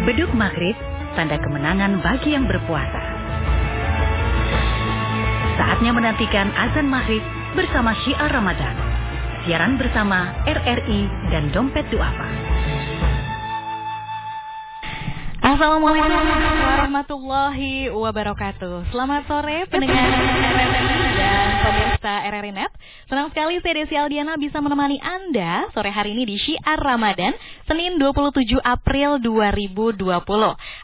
Beduk maghrib, tanda kemenangan bagi yang berpuasa. Saatnya menantikan azan maghrib bersama syiar Ramadan. Siaran bersama RRI dan Dompet Duafa. Assalamualaikum warahmatullahi wabarakatuh. Selamat sore pendengar dan pemirsa RRI Net. Senang sekali saya Desi Aldiana bisa menemani Anda sore hari ini di Syiar Ramadan, Senin 27 April 2020.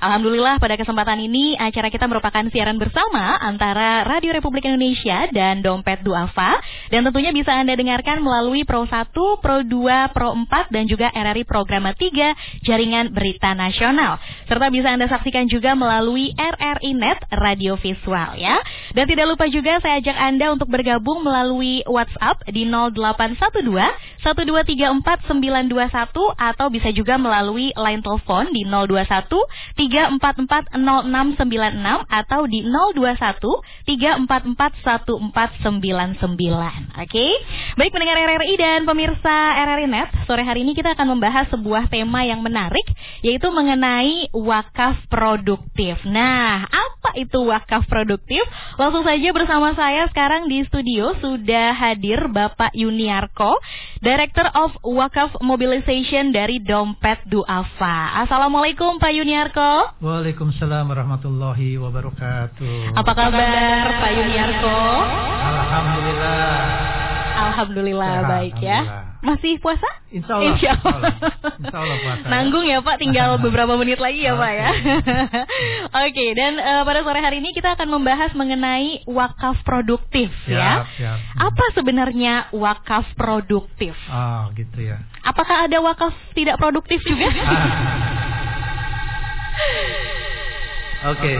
Alhamdulillah pada kesempatan ini acara kita merupakan siaran bersama antara Radio Republik Indonesia dan Dompet Duafa. Dan tentunya bisa Anda dengarkan melalui Pro 1, Pro 2, Pro 4, dan juga RRI Programa 3 Jaringan Berita Nasional serta bisa Anda saksikan juga melalui RRI Net Radio Visual ya. Dan tidak lupa juga saya ajak Anda untuk bergabung melalui WhatsApp di 0812 1234 921 atau bisa juga melalui line telepon di 021 344 0696 atau di 021 344 1499. Oke. Okay? Baik pendengar RRI dan pemirsa RRI Net, sore hari ini kita akan membahas sebuah tema yang menarik yaitu mengenai wakaf produktif. Nah, apa itu wakaf produktif? Langsung saja bersama saya sekarang di studio sudah hadir Bapak Yuniarko, Director of Wakaf Mobilization dari Dompet Duafa. Assalamualaikum Pak Yuniarko. Waalaikumsalam warahmatullahi wabarakatuh. Apa kabar Pak Yuniarko? Alhamdulillah. Alhamdulillah Sehat, baik ya. Masih puasa? Insya Allah. Insya Allah. Insya Allah puasa. Nanggung ya Pak, tinggal beberapa menit lagi ya Pak ya. Oke, dan eh, pada sore hari ini kita akan membahas mengenai wakaf produktif ya. Siap, siap. Apa sebenarnya wakaf produktif? Oh, gitu ya. Apakah ada wakaf tidak produktif juga? Oke.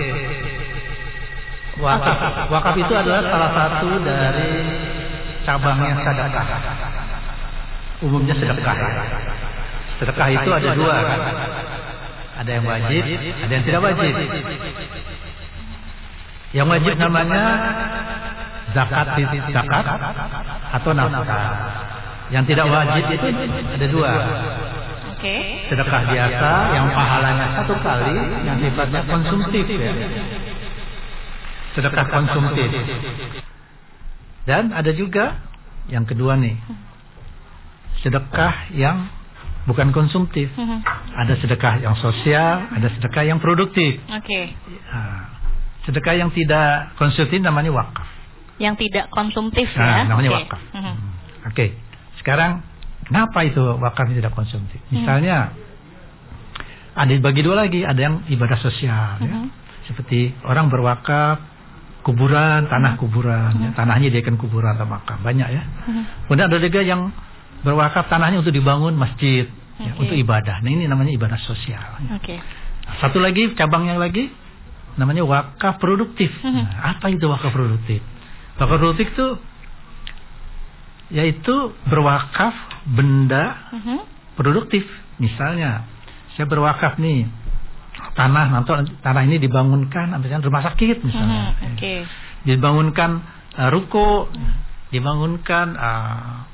Wakaf, wakaf itu adalah salah satu dari cabangnya sedekah. Umumnya sedekah. Sedekah itu ada dua kan. Ada yang wajib, ada yang tidak wajib. Yang wajib namanya zakat zakat atau nafkah. Yang tidak wajib itu ada dua. Sedekah biasa yang pahalanya satu kali, yang sifatnya konsumtif ya. Sedekah konsumtif. Dan ada juga yang kedua nih. Sedekah yang bukan konsumtif. Mhm. Ada sedekah yang sosial, ada sedekah yang produktif. Oke. Nah, sedekah yang tidak konsumtif namanya wakaf. Yang tidak konsumtif Nah, ya. namanya Oke. wakaf. Mhm. Hmm. Oke. Sekarang kenapa itu wakaf tidak konsumtif? Misalnya ada bagi dua lagi, ada yang ibadah sosial ya. Seperti orang berwakaf kuburan, tanah kuburan, ya. tanahnya dijadikan kuburan atau makam, banyak ya. Mhm. Kemudian ada juga yang berwakaf tanahnya untuk dibangun masjid, ya, Oke. untuk ibadah. Nah, ini namanya ibadah sosial. ya. Oke. Satu lagi cabangnya lagi namanya wakaf produktif. Mhm. Nah, apa itu wakaf produktif? Wakaf produktif itu yaitu berwakaf benda Mhm. produktif. Misalnya, saya berwakaf nih tanah nanti tanah ini dibangunkan misalnya rumah sakit misalnya. Mhm. Oke. Dibangunkan uh, ruko, dibangunkan uh,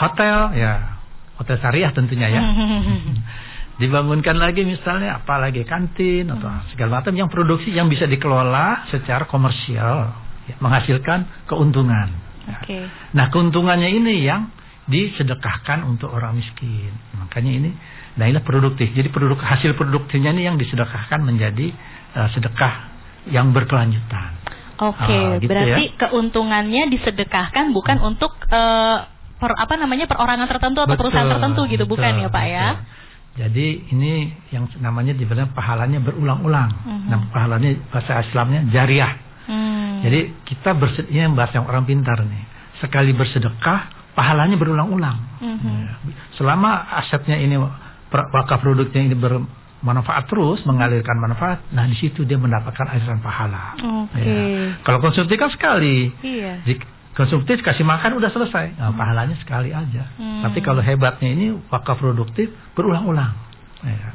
hotel ya. Hotel syariah tentunya ya. Dibangunkan lagi misalnya apalagi kantin atau segala macam yang produksi yang bisa dikelola secara komersial ya, menghasilkan keuntungan. Oke. Nah keuntungannya ini yang disedekahkan untuk orang miskin. Makanya ini, nah ini produktif. Jadi produk hasil produktifnya ini yang disedekahkan menjadi uh, sedekah yang berkelanjutan. Oke, Ah, gitu berarti keuntungannya disedekahkan bukan untuk eh, per apa namanya perorangan tertentu atau perusahaan Betul, tertentu gitu, betul, bukan ya Pak ya? betul. Jadi ini yang namanya dibilang pahalanya berulang-ulang. Mhm. Nah, pahalanya bahasa Islamnya jariah. Hmm. Jadi kita bersedekah, yang bahasa yang orang pintar nih. Sekali bersedekah, pahalanya berulang-ulang. Mhm. Ya. Selama asetnya ini wakaf produknya ini bermanfaat terus, mengalirkan manfaat, nah di situ dia mendapatkan aliran pahala. Oke. Ya. Kalau konsumtif kan sekali. Iya. Konsumtif kasih makan udah selesai. Nah, pahalanya sekali aja. Hmm. Tapi kalau hebatnya ini wakaf produktif berulang-ulang. Ya.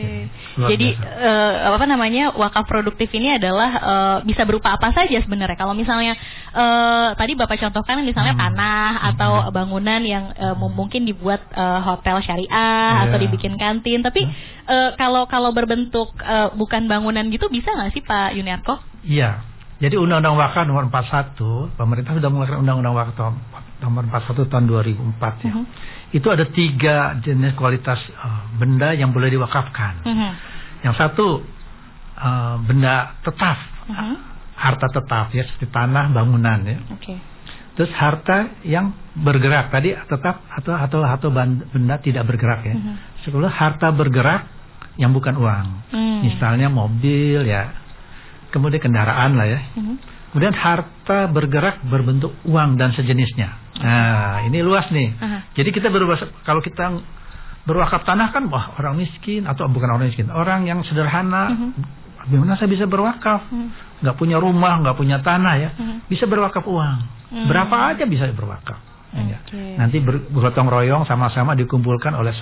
Oke. Luar Jadi eh, apa namanya wakaf produktif ini adalah eh, bisa berupa apa saja sebenarnya. Kalau misalnya eh, tadi bapak contohkan misalnya Hmm. tanah atau atau bangunan yang uh, mungkin dibuat uh, hotel syariah yeah. atau dibikin kantin. Tapi uh, kalau kalau berbentuk uh, bukan bangunan gitu bisa nggak sih Pak Yuniarko? Iya. Jadi Undang-Undang Wakaf nomor 41, pemerintah sudah mengeluarkan Undang-Undang Wakaf nomor 41 tahun 2004 ya. Uh -huh. Itu ada tiga jenis kualitas uh, benda yang boleh diwakafkan. Uh -huh. Yang satu uh, benda tetap, uh -huh. harta tetap ya seperti tanah, bangunan ya. Okay. Terus harta yang bergerak tadi tetap atau atau atau benda tidak bergerak ya. Uh -huh. harta bergerak yang bukan uang. Uh Misalnya mobil ya. Kemudian kendaraan lah ya. Uh -huh. Kemudian harta bergerak berbentuk uang dan sejenisnya. Nah, ini luas nih. -huh. Jadi kita berubah kalau kita berwakaf tanah kan wah orang miskin atau bukan orang miskin, orang yang sederhana. Uh -huh. Bagaimana saya bisa berwakaf? Uh -huh. Nggak punya rumah, nggak punya tanah ya, uh -huh. bisa berwakaf uang. Uh -huh. Berapa aja bisa berwakaf. Ya. Okay. Nanti bergotong royong sama-sama dikumpulkan oleh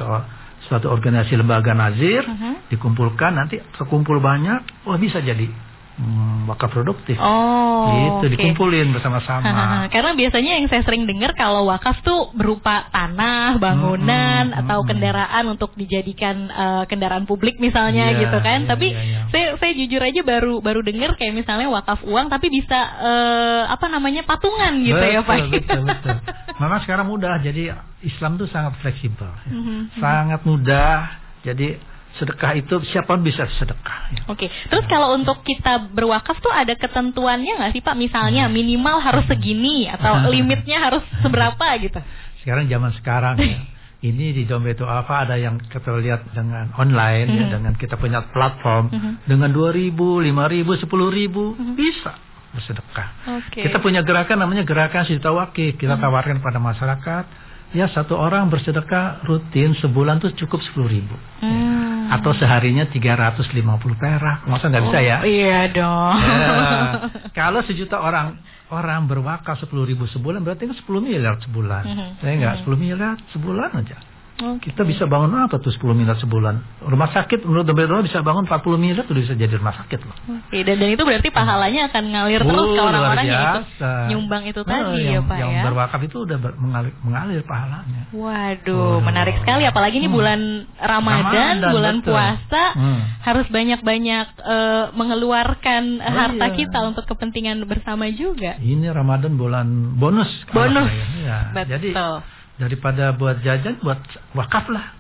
suatu organisasi lembaga nazir, uh -huh. dikumpulkan nanti terkumpul banyak, wah bisa jadi Hmm, wakaf produktif. Oh, itu okay. dikumpulin bersama-sama. Karena biasanya yang saya sering dengar kalau wakaf tuh berupa tanah, bangunan hmm, hmm, atau hmm, kendaraan untuk dijadikan uh, kendaraan publik misalnya yeah, gitu kan. Yeah, tapi yeah, yeah. saya saya jujur aja baru baru dengar kayak misalnya wakaf uang tapi bisa uh, apa namanya patungan gitu betul, ya Pak. Betul, betul. Memang sekarang mudah jadi Islam tuh sangat fleksibel. Ya. Mm -hmm. Sangat mudah. Jadi sedekah itu siapa bisa sedekah. Ya. Oke, terus kalau untuk kita berwakaf tuh ada ketentuannya nggak sih Pak? Misalnya hmm. minimal harus segini atau limitnya harus seberapa gitu? Sekarang zaman sekarang ya. Ini di dompet itu apa ada yang kita lihat dengan online mm -hmm. ya dengan kita punya platform mm -hmm. dengan 2000, 5000, 10000 mm -hmm. bisa bersedekah. Okay. Kita punya gerakan namanya gerakan Sita Wakif. Kita mm -hmm. tawarkan pada masyarakat ya satu orang bersedekah rutin sebulan tuh cukup sepuluh ribu hmm. Atau seharinya tiga ratus lima puluh perak. Masa nggak bisa ya. Oh, iya dong. Ya, kalau sejuta orang orang berwakaf sepuluh ribu sebulan berarti kan sepuluh miliar sebulan. Hmm. saya nggak hmm. sepuluh miliar sebulan aja Okay. Kita bisa bangun apa tuh 10 miliar sebulan? Rumah sakit menurut Dompet bisa bangun 40 miliar tuh bisa jadi rumah sakit loh. Oke, okay, dan, dan itu berarti pahalanya akan ngalir oh, terus ke orang-orang yang itu nyumbang itu oh, tadi yang, ya Pak yang ya. Yang berwakaf itu udah ber, mengalir, mengalir pahalanya. Waduh, oh, menarik sekali apalagi ini hmm. bulan Ramadan, Ramadan bulan betul. puasa hmm. harus banyak-banyak uh, mengeluarkan oh, harta iya. kita untuk kepentingan bersama juga. Ini Ramadan bulan bonus. Bonus. Ya. Betul. Jadi daripada buat jajan buat wakaf lah.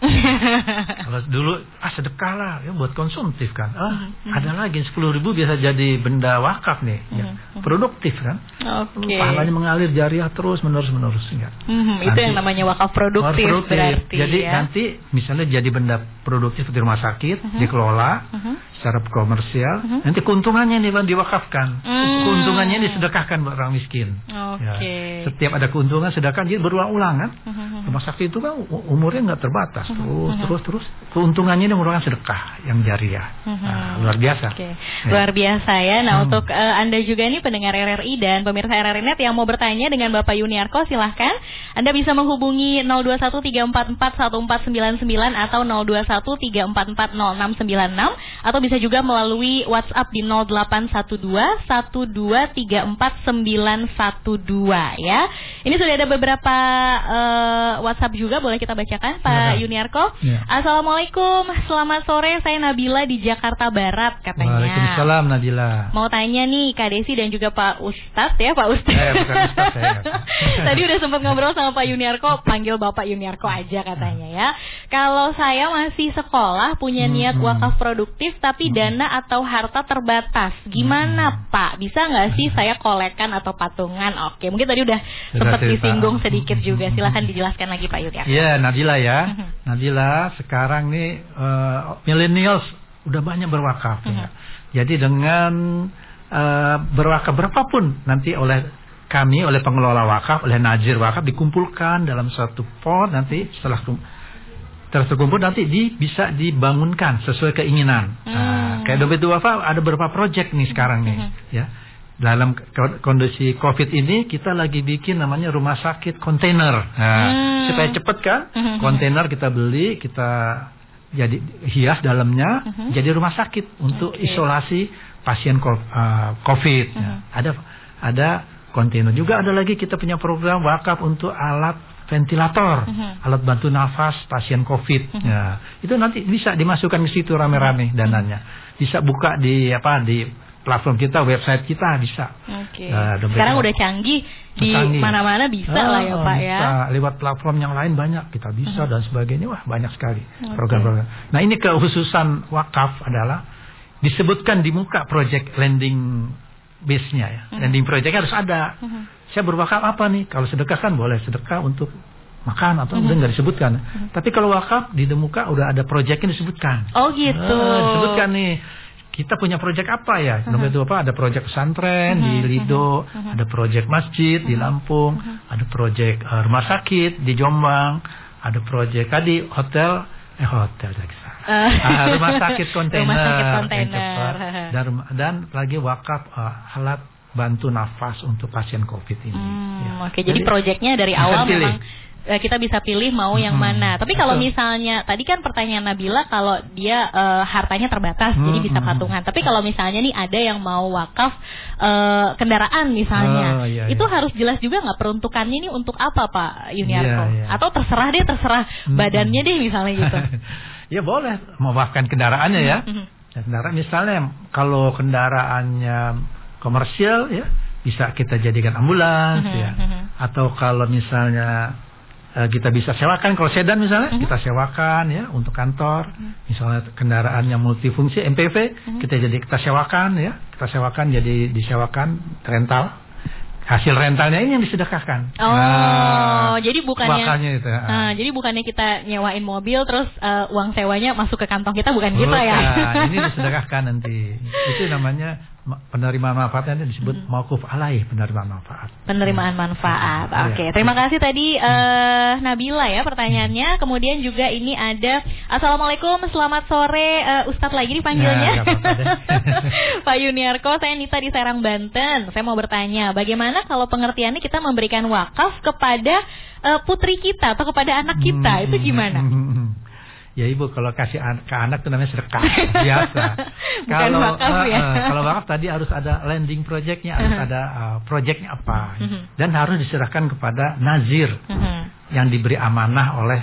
Kalau dulu ah sedekah lah. Ya buat konsumtif kan. Ah mm-hmm. ada lagi sepuluh ribu biasa jadi benda wakaf nih. Ya. Produktif kan okay. pahalanya mengalir jariah terus menerus menerus ya. mm-hmm. itu yang namanya wakaf produktif, produktif. berarti jadi ya. nanti misalnya jadi benda produktif di rumah sakit mm-hmm. dikelola mm-hmm. secara komersial mm-hmm. nanti keuntungannya nih bang diwakafkan mm-hmm. keuntungannya disedekahkan buat orang miskin okay. ya. setiap ada keuntungan sedekah jadi berulang-ulang kan Mm-hmm. Rumah sakit itu kan umurnya nggak terbatas terus mm-hmm. terus terus keuntungannya ini merupakan sedekah yang jariah nah, luar biasa okay. ya. luar biasa ya nah hmm. untuk uh, anda juga nih pendengar RRI dan pemirsa RRI Net yang mau bertanya dengan Bapak Yuniarko silahkan anda bisa menghubungi 0213441499 atau 0213440696 atau bisa juga melalui WhatsApp di 0812 1234912 ya ini sudah ada beberapa uh, WhatsApp juga boleh kita bacakan Pak ya, Yuniarko. Ya. Assalamualaikum, selamat sore. Saya Nabila di Jakarta Barat katanya. Waalaikumsalam Nabila. Mau tanya nih Kak Desi dan juga Pak Ustadz ya Pak Ustadz. Eh, bukan Ustadz, ya. Tadi udah sempat ngobrol sama Pak Yuniarko, panggil Bapak Yuniarko aja katanya ya. Kalau saya masih sekolah punya hmm, niat hmm. wakaf produktif tapi hmm. dana atau harta terbatas, gimana Pak? Bisa nggak sih saya kolekan atau patungan? Oke, mungkin tadi udah sempat disinggung sedikit juga. Silahkan dijelaskan lagi Pak Yudi. Iya, Nabila ya. Nabila sekarang nih uh, millennials udah banyak berwakaf ya. Jadi dengan uh, berwakaf berapapun nanti oleh kami oleh pengelola wakaf, oleh najir wakaf dikumpulkan dalam satu pot nanti setelah terkumpul nanti di, bisa dibangunkan sesuai keinginan. Hmm. Nah, kayak dompet duafa ada beberapa proyek nih sekarang nih, hmm. ya dalam kondisi COVID ini kita lagi bikin namanya rumah sakit kontainer. Nah, hmm. supaya cepet kan, hmm. kontainer kita beli, kita jadi hias dalamnya, hmm. jadi rumah sakit untuk okay. isolasi pasien uh, COVID. Hmm. Nah, ada ada kontainer juga ada lagi kita punya program wakaf untuk alat ventilator, Mhm. alat bantu nafas pasien COVID. Ya, itu nanti bisa dimasukkan ke situ rame-rame dananya. Bisa buka di apa di platform kita, website kita bisa. Oke. Nah, dompet Sekarang udah canggih di mana-mana bisa lah ya Pak ya. bisa. Lewat platform yang lain banyak kita bisa dan sebagainya. Wah banyak sekali program-program. Nah ini kekhususan wakaf adalah disebutkan di muka project landing base-nya ya. Landing project harus ada. Mhm. Saya berwakaf apa nih? Kalau sedekah kan boleh sedekah untuk makan atau mungkin nggak disebutkan. Tapi kalau wakaf di muka udah ada project yang disebutkan. Oh gitu. Ah, disebutkan nih. Kita punya proyek apa ya? Dompet itu apa? Ada proyek pesantren di Lido, ada proyek masjid di Lampung, ada proyek eh, rumah sakit di Jombang, ada proyek tadi hotel eh hotel Eh. Ah, rumah sakit kontainer, Rumah sakit kontainer. dan dan lagi wakaf eh, alat bantu nafas untuk pasien COVID ini. Hmm, Ya. Oke, jadi proyeknya dari awal pilih. memang eh, kita bisa pilih mau yang Hmm, mana. Tapi kalau betul. misalnya tadi kan pertanyaan Nabila kalau dia eh, hartanya terbatas Hmm, jadi bisa hmm. patungan. Tapi kalau misalnya nih ada yang mau wakaf eh, kendaraan misalnya, Oh, iya, itu iya. harus jelas juga nggak peruntukannya ini untuk apa Pak Yuniarko? Iya, iya. Atau terserah deh terserah Hmm. badannya deh misalnya gitu. ya boleh mewakafkan kendaraannya ya. Ya, kendaraan misalnya kalau kendaraannya komersial ya bisa kita jadikan ambulans Mhm, ya. mhm. Atau kalau misalnya eh, kita bisa sewakan kalau sedan misalnya Mhm. kita sewakan ya untuk kantor. Misalnya kendaraan yang multifungsi MPV Mhm. kita jadi kita sewakan ya. Kita sewakan jadi disewakan rental. Hasil rentalnya ini yang disedekahkan. Oh, Nah, jadi bukannya itu. ah. Nah, jadi bukannya kita nyewain mobil terus eh, uang sewanya masuk ke kantong kita bukan gitu ya. Ini disedekahkan nanti. Itu namanya ma- penerimaan manfaatnya disebut mauquf alaih penerimaan manfaat. Penerimaan manfaat. Iya. Oke, terima kasih tadi eh, Nabila ya pertanyaannya. Kemudian juga ini ada Assalamualaikum, selamat sore eh, Ustadz lagi dipanggilnya. Nah. Pak Yuniarko, saya Nita di Serang Banten. Saya mau bertanya, bagaimana kalau pengertiannya kita memberikan wakaf kepada eh, putri kita atau kepada anak kita? Hmm, Itu gimana? hmm, hmm. Ya ibu kalau kasih an- ke anak itu namanya sedekah biasa. Kalau wakaf ya. eh, kalau wakaf tadi harus ada landing projectnya, harus ada uh, projectnya apa, Mhm. dan harus diserahkan kepada nazir Mhm. yang diberi amanah oleh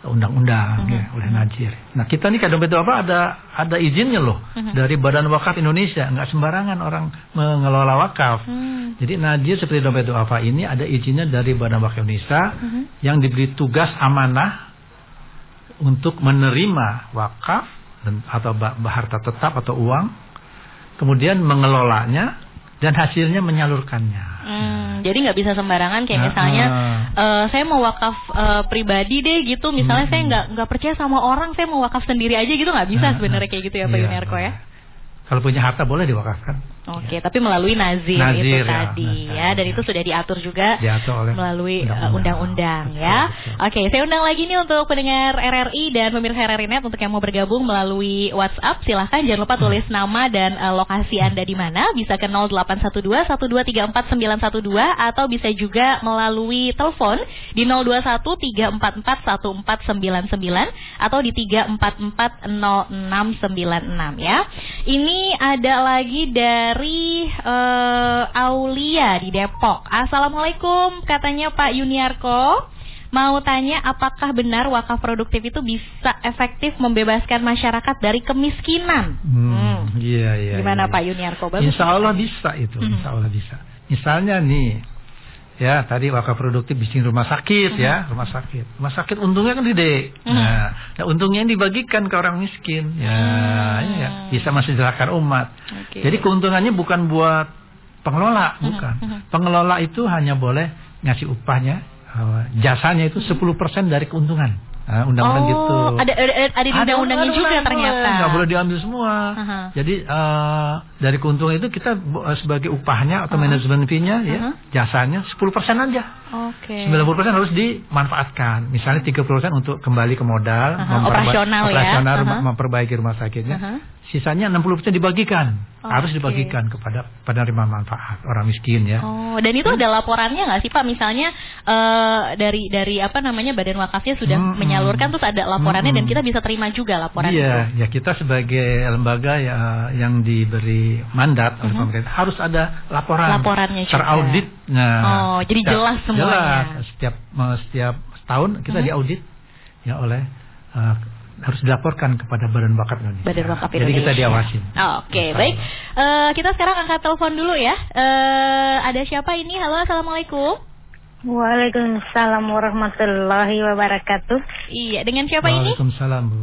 undang-undang Mhm. ya, oleh Najir. Nah kita nih dompet apa ada ada izinnya loh Mhm. dari Badan Wakaf Indonesia, nggak sembarangan orang mengelola wakaf. Hmm. Jadi Najir seperti dompet apa ini ada izinnya dari Badan Wakaf Indonesia Mhm. yang diberi tugas amanah untuk menerima wakaf atau harta tetap atau uang, kemudian mengelolanya dan hasilnya menyalurkannya. Hmm, jadi nggak bisa sembarangan kayak Nah, misalnya ah. eh, saya mau wakaf eh, pribadi deh gitu misalnya Hmm. saya nggak nggak percaya sama orang saya mau wakaf sendiri aja gitu nggak bisa Nah, sebenarnya nah. kayak gitu ya Pak Iya, Yunarko ya. Kalau punya harta boleh diwakafkan. Oke tapi melalui nazir, itu Nazir, ya, tadi nazir, ya dan ya. itu sudah diatur juga Diatur oleh melalui eh, undang-undang. Betul, ya betul. Oke saya undang lagi nih untuk pendengar RRI dan pemirsa RRI Net untuk yang mau bergabung melalui WhatsApp silahkan jangan lupa tulis nama dan eh, lokasi anda di mana bisa ke 0812 1234912 atau bisa juga melalui telepon di 021 344 1499 atau di 344 0696 ya. Ini ada lagi dari eh, Aulia di Depok. Assalamualaikum katanya Pak Yuniarko. Mau tanya apakah benar wakaf produktif itu bisa efektif membebaskan masyarakat dari kemiskinan? Hmm, iya iya. Gimana iya. Pak Yuniarko? Bagus. Insya Allah bisa itu, Mhm. Insya Allah bisa. Misalnya nih, ya tadi wakaf produktif bikin rumah sakit ya, rumah sakit. Rumah sakit untungnya kan gede. Mhm. Nah, nah, untungnya yang dibagikan ke orang miskin. Ya, Hmm. ya, bisa mensejahterakan umat. Oke. Jadi keuntungannya bukan buat pengelola, Mhm, bukan. mhm. Pengelola itu hanya boleh ngasih upahnya, eh, jasanya itu 10% dari keuntungan. Nah, undang-undang oh, gitu. Ada ada, ada undang-undangnya juga undang-undang, ternyata. Nggak boleh diambil semua. Aha. Jadi eh, dari keuntungan itu kita eh, sebagai upahnya atau Aha. manajemen fee-nya ya, Aha. jasanya 10% aja. Oke. 90% harus dimanfaatkan. Misalnya 30% untuk kembali ke modal, Aha, memperba- operasional ya. operasional, Aha. rumah- memperbaiki rumah sakitnya. Aha. Sisanya 60% dibagikan harus dibagikan kepada penerima manfaat orang miskin ya. Oh, dan itu ada laporannya nggak sih Pak? Misalnya uh, dari dari apa namanya badan wakafnya sudah hmm, menyalurkan terus ada laporannya hmm, dan kita bisa terima juga laporan Iya, itu. ya kita sebagai lembaga ya yang diberi mandat oleh hmm. pemerintah harus ada laporan laporannya juga. teraudit. Nah, oh, jadi jelas semuanya. Jelas setiap setiap tahun kita hmm. diaudit ya oleh uh, harus dilaporkan kepada Badan Wakaf Indonesia. Badan Wakaf Indonesia. Jadi kita diawasi. Oh, Oke, okay, baik. Uh, kita sekarang angkat telepon dulu ya. Uh, ada siapa ini? Halo, assalamualaikum. Waalaikumsalam warahmatullahi wabarakatuh. Iya, dengan siapa ini? Waalaikumsalam, Bu.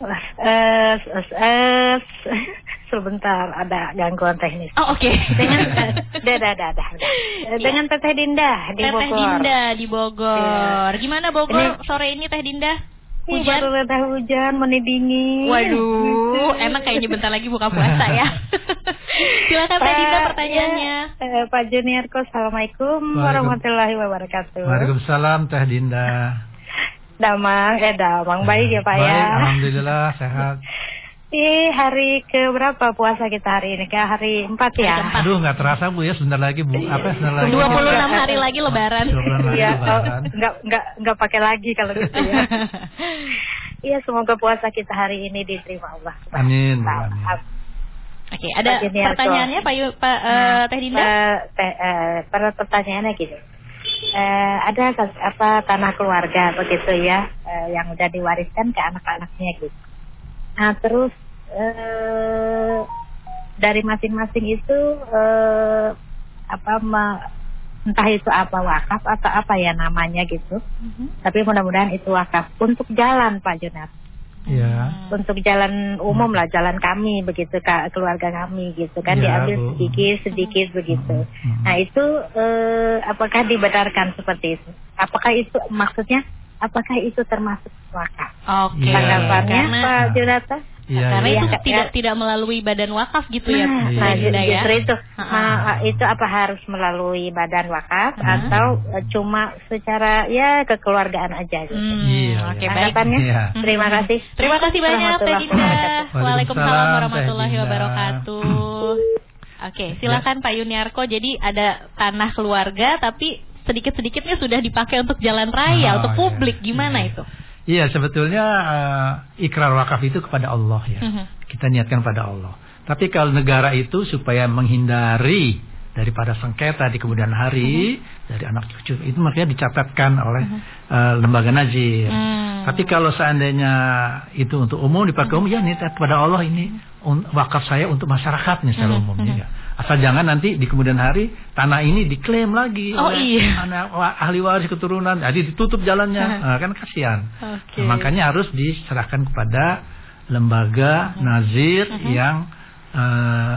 Uh, sebentar ada gangguan teknis. Oh oke. Okay. Dengan. Dengan Teteh Dinda di Teteh Bogor. Teteh Dinda di Bogor. Gimana Bogor ini, sore ini Teh Dinda? Hujan. Baru reda hujan, meni dingin. Waduh, enak kayaknya bentar lagi buka puasa ya. Silakan Teh Dinda pertanyaannya. Ya, eh, Pak Juniorko, Assalamualaikum warahmatullahi wabarakatuh. Waalaikumsalam Teh Dinda. Damang, eh Damang baik ya Pak baik, ya. Alhamdulillah sehat. Ih, hari ke berapa puasa kita hari ini? Kayak hari empat ya? Aduh, nggak terasa Bu ya, sebentar lagi Bu. Apa sebentar lagi? 26 hari lagi lebaran. Iya, oh, nggak nggak nggak pakai lagi kalau gitu ya. Iya, semoga puasa kita hari ini diterima Allah. Amin. amin. Oke, okay, ada pertanyaannya Pak Yu, Pak uh, Teh Dinda? Uh, teh, uh, pertanyaannya gini. Uh, ada apa tanah keluarga begitu ya, uh, yang udah diwariskan ke anak-anaknya gitu Nah terus eh, dari masing-masing itu eh, apa ma, entah itu apa wakaf atau apa ya namanya gitu. Mm-hmm. Tapi mudah-mudahan itu wakaf untuk jalan Pak Junat. Ya. Untuk jalan umum lah, jalan kami begitu kak keluarga kami gitu kan ya, diambil bu. sedikit sedikit begitu. Hmm. Nah itu eh, apakah dibenarkan seperti itu? Apakah itu maksudnya apakah itu termasuk wakaf? Oke. Okay. Tanggapannya Karena, Pak Jonathan? Ya, Karena ya, itu ya, tidak ya. tidak melalui badan wakaf gitu ya, nah, nah ya. justru itu, uh itu apa harus melalui badan wakaf uh atau uh, cuma secara ya kekeluargaan aja gitu. Hmm, iya, Oke, okay, Tanggapannya? Iya. Terima kasih. Terima kasih banyak Teh Dinda. Waalaikumsalam warahmatullahi wabarakatuh. Oke, okay, silakan Pak Yuniarko. Jadi ada tanah keluarga tapi sedikit-sedikitnya sudah dipakai untuk jalan raya, oh, untuk iya. publik. Iya. Gimana iya. itu? Iya, sebetulnya uh, ikrar wakaf itu kepada Allah ya. Uh mhm. -huh. Kita niatkan pada Allah. Tapi kalau negara itu supaya menghindari daripada sengketa di kemudian hari uh mhm. -huh. dari anak cucu itu makanya dicatatkan oleh uh -huh. uh, lembaga najir. Uh hmm. -huh. Tapi kalau seandainya itu untuk umum dipakai umum ya niat kepada Allah ini wakaf saya untuk masyarakat nih secara umum uh -huh. ya. Asal jangan nanti di kemudian hari tanah ini diklaim lagi oh, oleh iya. anak ahli waris keturunan, jadi ditutup jalannya, nah, kan kasihan. Okay. Nah, makanya harus diserahkan kepada lembaga uh-huh. nazir uh -huh. yang uh,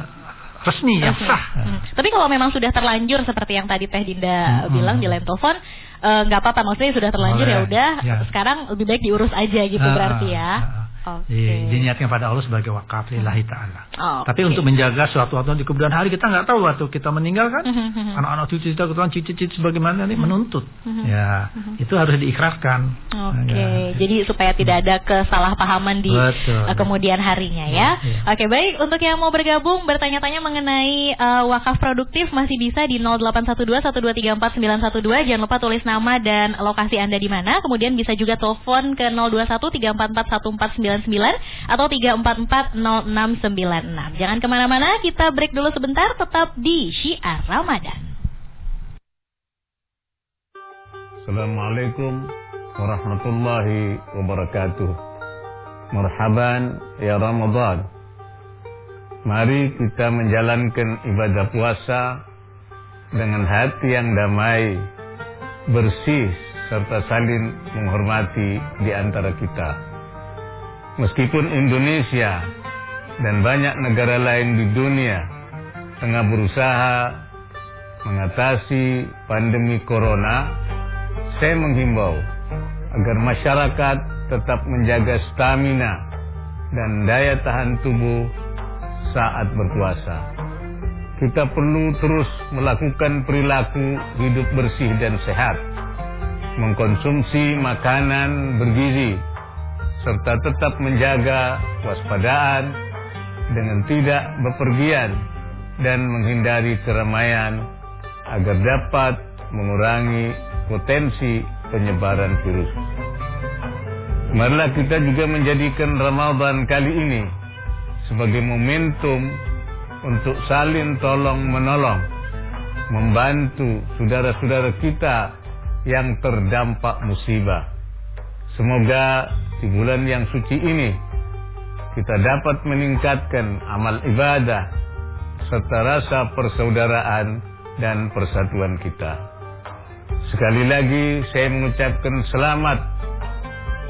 resmi yang sah. Hmm. Tapi kalau memang sudah terlanjur seperti yang tadi Teh Dinda hmm. bilang di lain telepon, eh, nggak uh, apa-apa maksudnya sudah terlanjur ya udah ya. sekarang lebih baik diurus aja gitu uh, berarti ya. Uh, Okay. Diniatkan pada Allah sebagai wakaf lillahi ta'ala. Oh, Tapi untuk menjaga suatu waktu di kemudian hari kita nggak tahu waktu kita meninggal kan. Mhm, mhm. Anak-anak cucu kita kebetulan cici-cici sebagaimana nih mhm. menuntut. Ya, itu harus diikrarkan. Oke, okay. ya. jadi supaya tidak ada kesalahpahaman di Betul. Uh, kemudian harinya ya. ya. Oke, okay, baik untuk yang mau bergabung bertanya-tanya mengenai uh, wakaf produktif masih bisa di 0812 1234912. Jangan lupa tulis nama dan lokasi Anda di mana. Kemudian bisa juga telepon ke 021 344 atau 3440696. Jangan ke mana-mana, kita break dulu sebentar, tetap di Syiar Ramadan. Assalamualaikum warahmatullahi wabarakatuh. Marhaban ya Ramadan. Mari kita menjalankan ibadah puasa dengan hati yang damai, bersih, serta saling menghormati di antara kita. Meskipun Indonesia dan banyak negara lain di dunia tengah berusaha mengatasi pandemi corona, saya menghimbau agar masyarakat tetap menjaga stamina dan daya tahan tubuh saat berpuasa. Kita perlu terus melakukan perilaku hidup bersih dan sehat, mengkonsumsi makanan bergizi serta tetap menjaga waspadaan dengan tidak bepergian dan menghindari keramaian agar dapat mengurangi potensi penyebaran virus. Marilah kita juga menjadikan Ramadan kali ini sebagai momentum untuk saling tolong menolong, membantu saudara-saudara kita yang terdampak musibah. Semoga di bulan yang suci ini kita dapat meningkatkan amal ibadah serta rasa persaudaraan dan persatuan kita. Sekali lagi saya mengucapkan selamat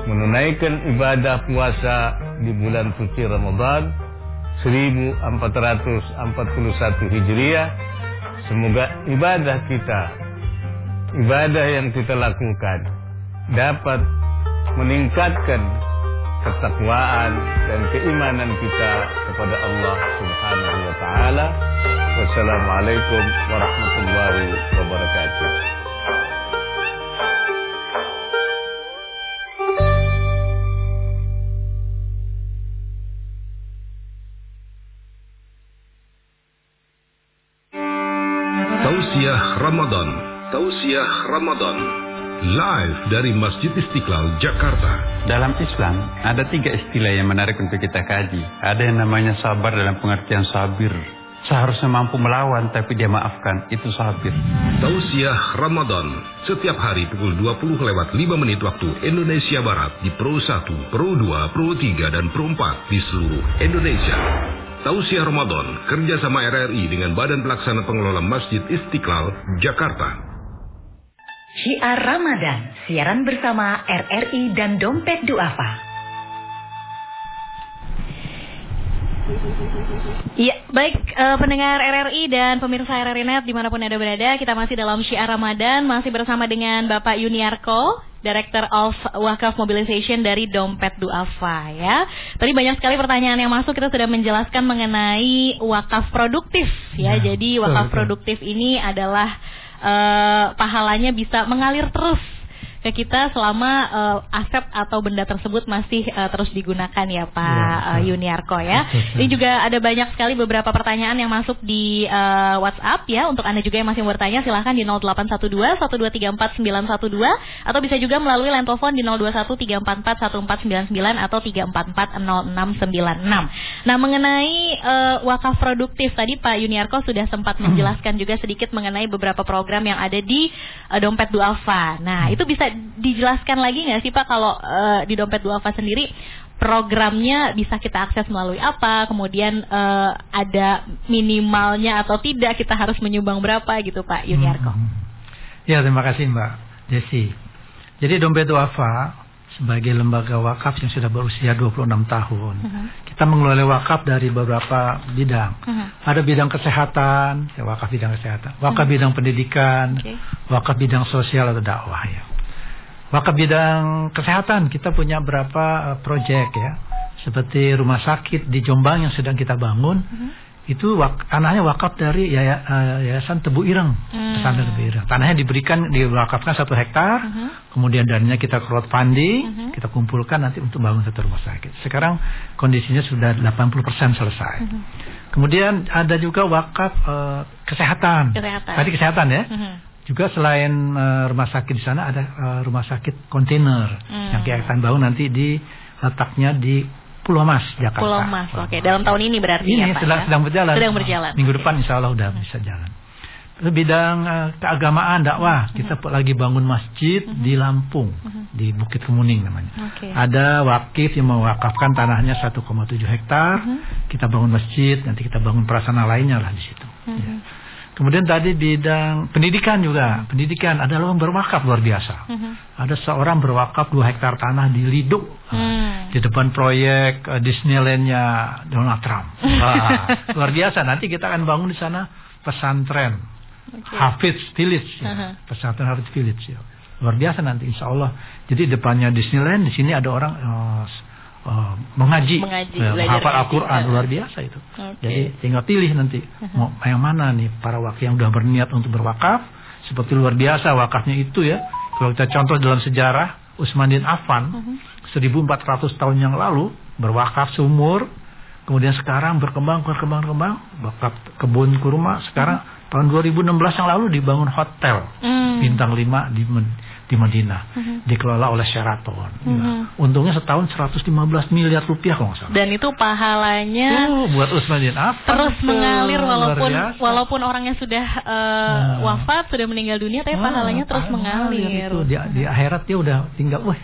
menunaikan ibadah puasa di bulan suci Ramadan 1441 Hijriah. Semoga ibadah kita, ibadah yang kita lakukan dapat meningkatkan ketakwaan dan keimanan kita kepada Allah Subhanahu wa taala. Wassalamualaikum warahmatullahi wabarakatuh. Tausiah Ramadan. Tausiah Ramadan live dari Masjid Istiqlal, Jakarta. Dalam Islam, ada tiga istilah yang menarik untuk kita kaji. Ada yang namanya sabar dalam pengertian sabir. Seharusnya mampu melawan tapi dia maafkan, itu sabir. Tausiah Ramadan, setiap hari pukul 20 lewat 5 menit waktu Indonesia Barat di Pro 1, Pro 2, Pro 3, dan Pro 4 di seluruh Indonesia. Tausiah Ramadan, kerjasama RRI dengan Badan Pelaksana Pengelola Masjid Istiqlal, Jakarta. Syiar Ramadan, siaran bersama RRI dan Dompet Duafa. Ya, baik uh, pendengar RRI dan pemirsa RRI Net di mana pun Anda berada, kita masih dalam Syiar Ramadan, masih bersama dengan Bapak Yuniarko, Director of Wakaf Mobilization dari Dompet Duafa ya. Tadi banyak sekali pertanyaan yang masuk, kita sudah menjelaskan mengenai wakaf produktif ya. ya Jadi wakaf produktif ini adalah uh, pahalanya bisa mengalir terus ke kita selama uh, aset atau benda tersebut masih uh, terus digunakan ya Pak ya, uh, Yuniarko ya. Ini juga ada banyak sekali beberapa pertanyaan yang masuk di uh, WhatsApp ya. Untuk Anda juga yang masih bertanya silahkan di 0812 1234 912 atau bisa juga melalui line telepon di 021 344 1499 atau 344 0696. Nah, mengenai uh, wakaf produktif tadi Pak Yuniarko sudah sempat menjelaskan juga sedikit mengenai beberapa program yang ada di uh, Dompet Duafa. Nah, itu bisa dijelaskan lagi nggak sih Pak kalau uh, di dompet duafa sendiri programnya bisa kita akses melalui apa, kemudian uh, ada minimalnya atau tidak kita harus menyumbang berapa gitu Pak Yuniarko. Hmm. Ya terima kasih Mbak Desi. Jadi dompet duafa sebagai lembaga wakaf yang sudah berusia 26 tahun. Uh -huh. Kita mengelola wakaf dari beberapa bidang. Uh -huh. Ada bidang kesehatan, ya wakaf bidang kesehatan, wakaf uh -huh. bidang pendidikan, okay. wakaf bidang sosial atau dakwah ya. Maka bidang kesehatan kita punya berapa uh, proyek ya. Seperti rumah sakit di Jombang yang sedang kita bangun. Uh -huh. Itu wak, tanahnya wakaf dari uh, Yayasan Tebu Ireng. Hmm. Tebu Ireng. Tanahnya diberikan, diwakafkan satu hektar. Uh -huh. Kemudian darinya kita crowdfunding. Uh -huh. Kita kumpulkan nanti untuk bangun satu rumah sakit. Sekarang kondisinya sudah 80% selesai. Uh -huh. Kemudian ada juga wakaf uh, kesehatan. kesehatan. Tadi kesehatan ya. Uh -huh juga selain uh, rumah sakit di sana ada uh, rumah sakit kontainer hmm. yang kita akan bangun nanti di letaknya di Pulau Mas Jakarta. Pulau Mas, oke. Okay. Dalam tahun ini berarti ini ya Pak sedang, ya? sedang berjalan. Sedang berjalan. Minggu depan Insya Allah udah hmm. bisa jalan. Bidang uh, keagamaan dakwah hmm. kita lagi bangun masjid hmm. di Lampung hmm. di Bukit Kemuning namanya. Okay. Ada wakif yang mewakafkan tanahnya 1,7 hektar. Hmm. Kita bangun masjid, nanti kita bangun prasana lainnya lah di situ. Hmm. Ya. Kemudian tadi bidang pendidikan juga. Pendidikan ada orang berwakaf luar biasa. Uh-huh. Ada seorang berwakaf dua hektar tanah di Liduk. Hmm. Di depan proyek uh, Disneylandnya Donald Trump. Wah, luar biasa. Nanti kita akan bangun di sana pesantren. Okay. Hafiz Village. Ya. Uh-huh. Pesantren Hafiz Village. Ya. Luar biasa nanti insya Allah. Jadi depannya Disneyland, di sini ada orang... Uh, uh, mengaji, mengaji ya, menghafal Al-Quran luar biasa itu. Okay. Jadi tinggal pilih nanti mau yang mana nih para wakil yang sudah berniat untuk berwakaf seperti luar biasa wakafnya itu ya. Kalau kita contoh dalam sejarah Utsman bin Affan uh-huh. 1400 tahun yang lalu berwakaf seumur Kemudian sekarang berkembang, berkembang, berkembang. Wakaf kebun kurma sekarang tahun 2016 yang lalu dibangun hotel Hmm. bintang 5 di di Madinah dikelola oleh Sheraton. Ya. Untungnya setahun 115 miliar rupiah kalau nggak salah. Dan itu pahalanya Oh, buat Usman bin Affan terus itu mengalir walaupun walaupun orangnya sudah eh, wafat sudah meninggal dunia tapi Wah, pahalanya terus pahala mengalir. Itu. Di, di akhirat dia udah tinggal, wah,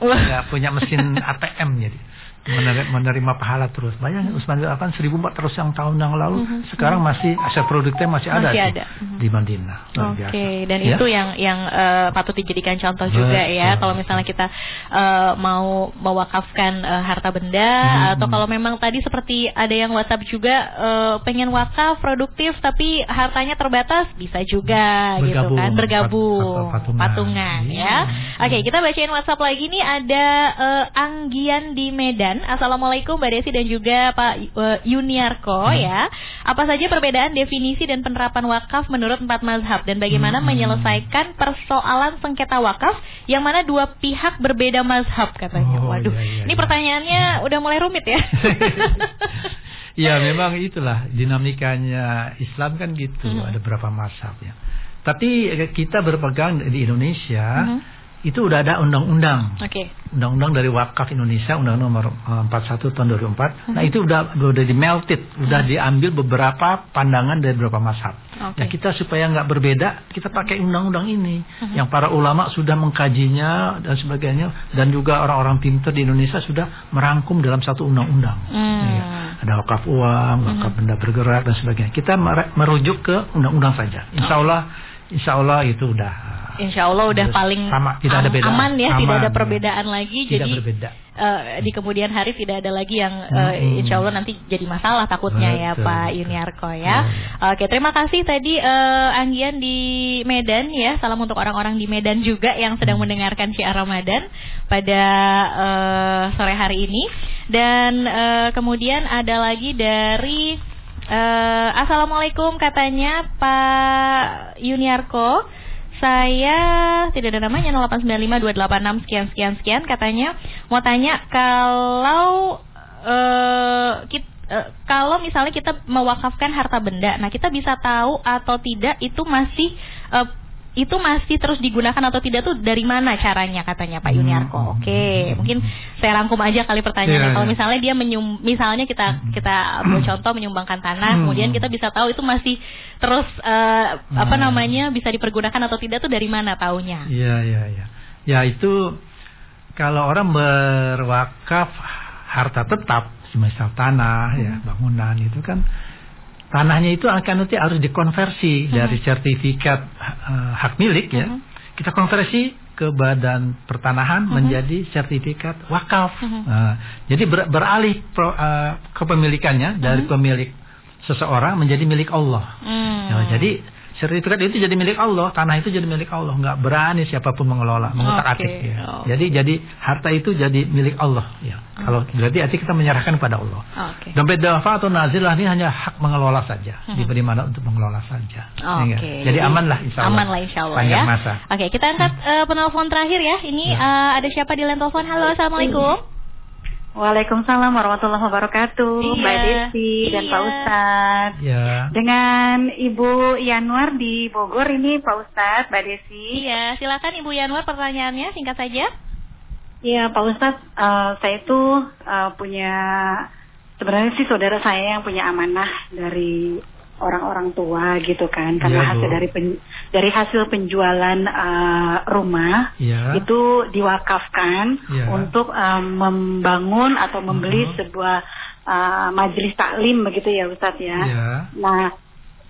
Wah. nggak punya mesin ATM jadi menerima, menerima pahala terus. Bayangin Usman bin Affan 1400 yang tahun yang lalu sekarang masih aset produknya masih, ada. Masih ada. di Madinah. Oke, biasa. dan Ya? itu yang yang eh, patut dijadikan contoh juga ya. Betul. Kalau misalnya kita eh, mau mewakafkan eh, harta benda Hmm. atau kalau memang tadi seperti ada yang WhatsApp juga eh, pengen wakaf produktif tapi hartanya terbatas bisa juga gitu Bergabung, kan bergabung pat- pat- patungan. ya. Iya. Oke, kita bacain WhatsApp lagi nih ada eh, Anggian di Medan. Assalamualaikum Mbak Desi dan juga Pak eh, Yuniarko Hmm. ya. Apa saja perbedaan definisi dan penerapan wakaf menurut empat mazhab dan bagaimana Hmm. menyelesaikan persoalan sengketa wakaf yang mana dua pihak berbeda mazhab katanya. Oh, Waduh, iya, iya, ini iya. pertanyaannya udah mulai rumit ya. Ya memang itulah dinamikanya Islam kan gitu Mhm. ada berapa mazhab ya. Tapi eh, kita berpegang di Indonesia Mhm. Itu udah ada undang-undang Oke. undang-undang dari wakaf Indonesia undang-undang nomor eh, 41 tahun 2004 nah Mhm. itu udah udah di melted udah diambil beberapa pandangan dari beberapa mazhab Oke. nah kita supaya nggak berbeda kita pakai undang-undang ini Mhm. yang para ulama sudah mengkajinya dan sebagainya dan juga orang-orang pintar di Indonesia sudah merangkum dalam satu undang-undang Hmm. Iya. ada wakaf uang wakaf benda bergerak dan sebagainya kita merujuk ke undang-undang saja Insya Allah Insya Allah itu udah Insya Allah udah Terus paling sama, tidak ada beda. aman ya, tidak Aman, ada ya. perbedaan lagi. tidak jadi berbeda eh, di kemudian hari tidak ada lagi yang Mm-mm. insya Allah nanti jadi masalah takutnya ya Betul, Pak betul. Yuniarko ya. Ya, Oke terima kasih tadi eh, Anggian di Medan ya. Salam untuk orang-orang di Medan juga yang sedang mendengarkan syiar Ramadan pada eh, sore hari ini. Dan eh, kemudian ada lagi dari eh, Assalamualaikum katanya Pak Yuniarko. Saya tidak ada namanya 0895286 sekian sekian sekian. Katanya mau tanya kalau eh kit- eh, kalau misalnya kita mewakafkan harta benda, nah kita bisa tahu atau tidak itu masih eh, itu masih terus digunakan atau tidak tuh dari mana caranya katanya Pak Yuniarko. Hmm. Oke, mungkin saya rangkum aja kali pertanyaannya. Iya, Kalau iya. misalnya dia menyum, misalnya kita kita ambil contoh menyumbangkan tanah, Hmm. kemudian kita bisa tahu itu masih terus apa Hmm. namanya bisa dipergunakan atau tidak tuh dari mana taunya? Iya, iya, iya. Ya itu kalau orang berwakaf harta tetap, semisal tanah, ya Hmm. bangunan itu kan tanahnya itu akan nanti harus dikonversi dari sertifikat eh, hak milik ya. Hmm. Kita konversi ke badan pertanahan menjadi sertifikat wakaf. Mhm. Nah, jadi ber- beralih pro- eh, kepemilikannya dari pemilik seseorang menjadi milik Allah. Hmm. Ya, jadi sertifikat itu jadi milik Allah, tanah itu jadi milik Allah, nggak berani siapa pun mengelola, mengutak Oke, atik. Ya. oh. Jadi jadi harta itu jadi milik Allah. Ya. Kalau berarti arti kita menyerahkan kepada Allah. Oke. Dompet dafa atau nazilah ini hanya hak mengelola saja, Hmm. diberi mana untuk mengelola saja. Oke. Ya. Jadi aman lah insya Allah. Aman lah insya Allah Panjang ya. masa. Oke, kita angkat eh, penelpon terakhir ya. Ini Ya. eh, ada siapa di line telepon? Halo, assalamualaikum. Waalaikumsalam warahmatullahi wabarakatuh, Iya. Mbak Desi dan Iya. Pak Ustadz. Ya. Dengan Ibu Yanwar di Bogor ini Pak Ustadz, Mbak Desi. Iya, silakan Ibu Yanwar pertanyaannya singkat saja. Iya Pak Ustadz, eh, saya itu eh, punya sebenarnya sih saudara saya yang punya amanah dari orang-orang tua gitu kan, karena Bu. hasil dari pen- dari hasil penjualan eh, rumah Ya. itu diwakafkan Ya. untuk eh, membangun atau membeli Mhm. sebuah eh, majelis taklim begitu ya Ustadz ya. Ya. Nah,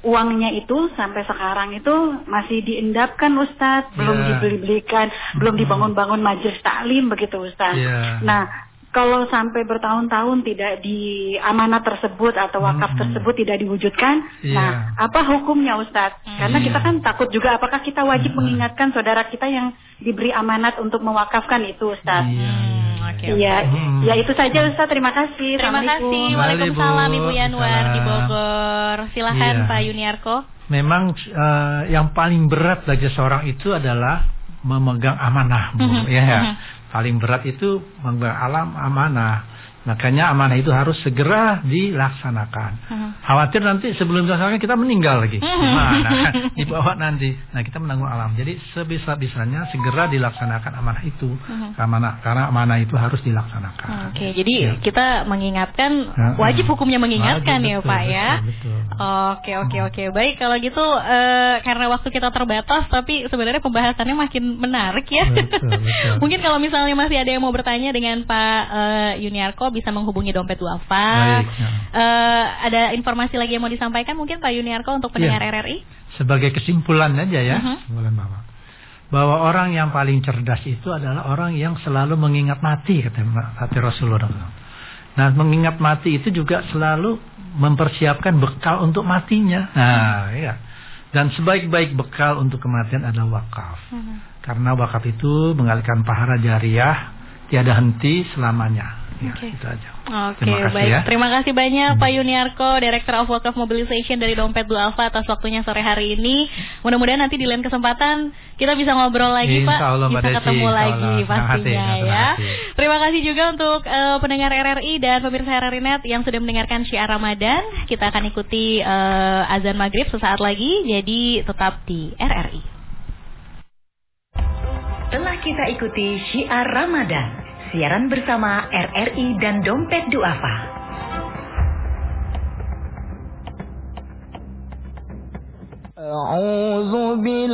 uangnya itu sampai sekarang itu masih diendapkan Ustadz, belum Ya. dibeli-belikan, belum Mhm. dibangun-bangun majelis taklim begitu Ustadz. Ya. Nah, kalau sampai bertahun-tahun tidak di amanat tersebut atau wakaf Mhm. tersebut tidak diwujudkan, Iya. nah apa hukumnya Ustadz? Karena Iya. kita kan takut juga apakah kita wajib Mhm. mengingatkan saudara kita yang diberi amanat untuk mewakafkan itu Ustadz? Iya. Hmm, oke. Iya, Hmm. ya itu saja Ustadz. Terima kasih. Terima kasih. Waalaikumsalam Ibu. Ibu Yanwar di Bogor. Silahkan Iya. Pak Yuniarko. Memang eh, yang paling berat bagi seorang itu adalah memegang amanah, Bu. Mhm, Ya, ya. mhm. Paling berat itu memegang alam amanah. Makanya amanah itu harus segera dilaksanakan. Hmm. Khawatir nanti sebelum dilaksanakan kita meninggal lagi. Hmm. Gimana? Dibawa nanti. Nah kita menanggung alam. Jadi sebisa-bisanya segera dilaksanakan amanah itu. Hmm. Amanah, karena amanah itu harus dilaksanakan. Oke, jadi Ya. kita mengingatkan Ya, wajib ya. hukumnya mengingatkan Wajib, ya betul, Pak ya. betul, betul. Oke oke oke baik kalau gitu eh, karena waktu kita terbatas tapi sebenarnya pembahasannya makin menarik ya. Betul, betul. Mungkin kalau misalnya masih ada yang mau bertanya dengan Pak eh, Yuniarko bisa menghubungi dompet duafa. Baik, ya. Eh, ada informasi lagi yang mau disampaikan mungkin Pak Yuniarko untuk pendengar Iya. RRI? Sebagai kesimpulan aja ya, Mhm. kesimpulan bahwa bahwa orang yang paling cerdas itu adalah orang yang selalu mengingat mati kata kata Rasulullah. Nah, mengingat mati itu juga selalu mempersiapkan bekal untuk matinya. Nah, iya. Dan sebaik-baik bekal untuk kematian adalah wakaf. Karena wakaf itu mengalihkan pahala jariah tiada henti selamanya. Ya, Oke. itu aja. Oke, Terima kasih baik. ya. Terima kasih banyak Pak Yuniarko, Director of Wakaf Mobilization dari Dompet Dua Alfa atas waktunya sore hari ini. Mudah-mudahan nanti di lain kesempatan kita bisa ngobrol lagi, Insya Pak. Allah, Mbak bisa Desi. ketemu Insya lagi Allah. Senang pastinya hati, senang ya. hati. Terima kasih juga untuk eh, pendengar RRI dan pemirsa RRI Net yang sudah mendengarkan syiar Ramadan. Kita akan ikuti eh, azan maghrib sesaat lagi, jadi tetap di RRI. Telah kita ikuti syiar Ramadan Siaran bersama RRI dan Dompet Duafa. أعوذ بالله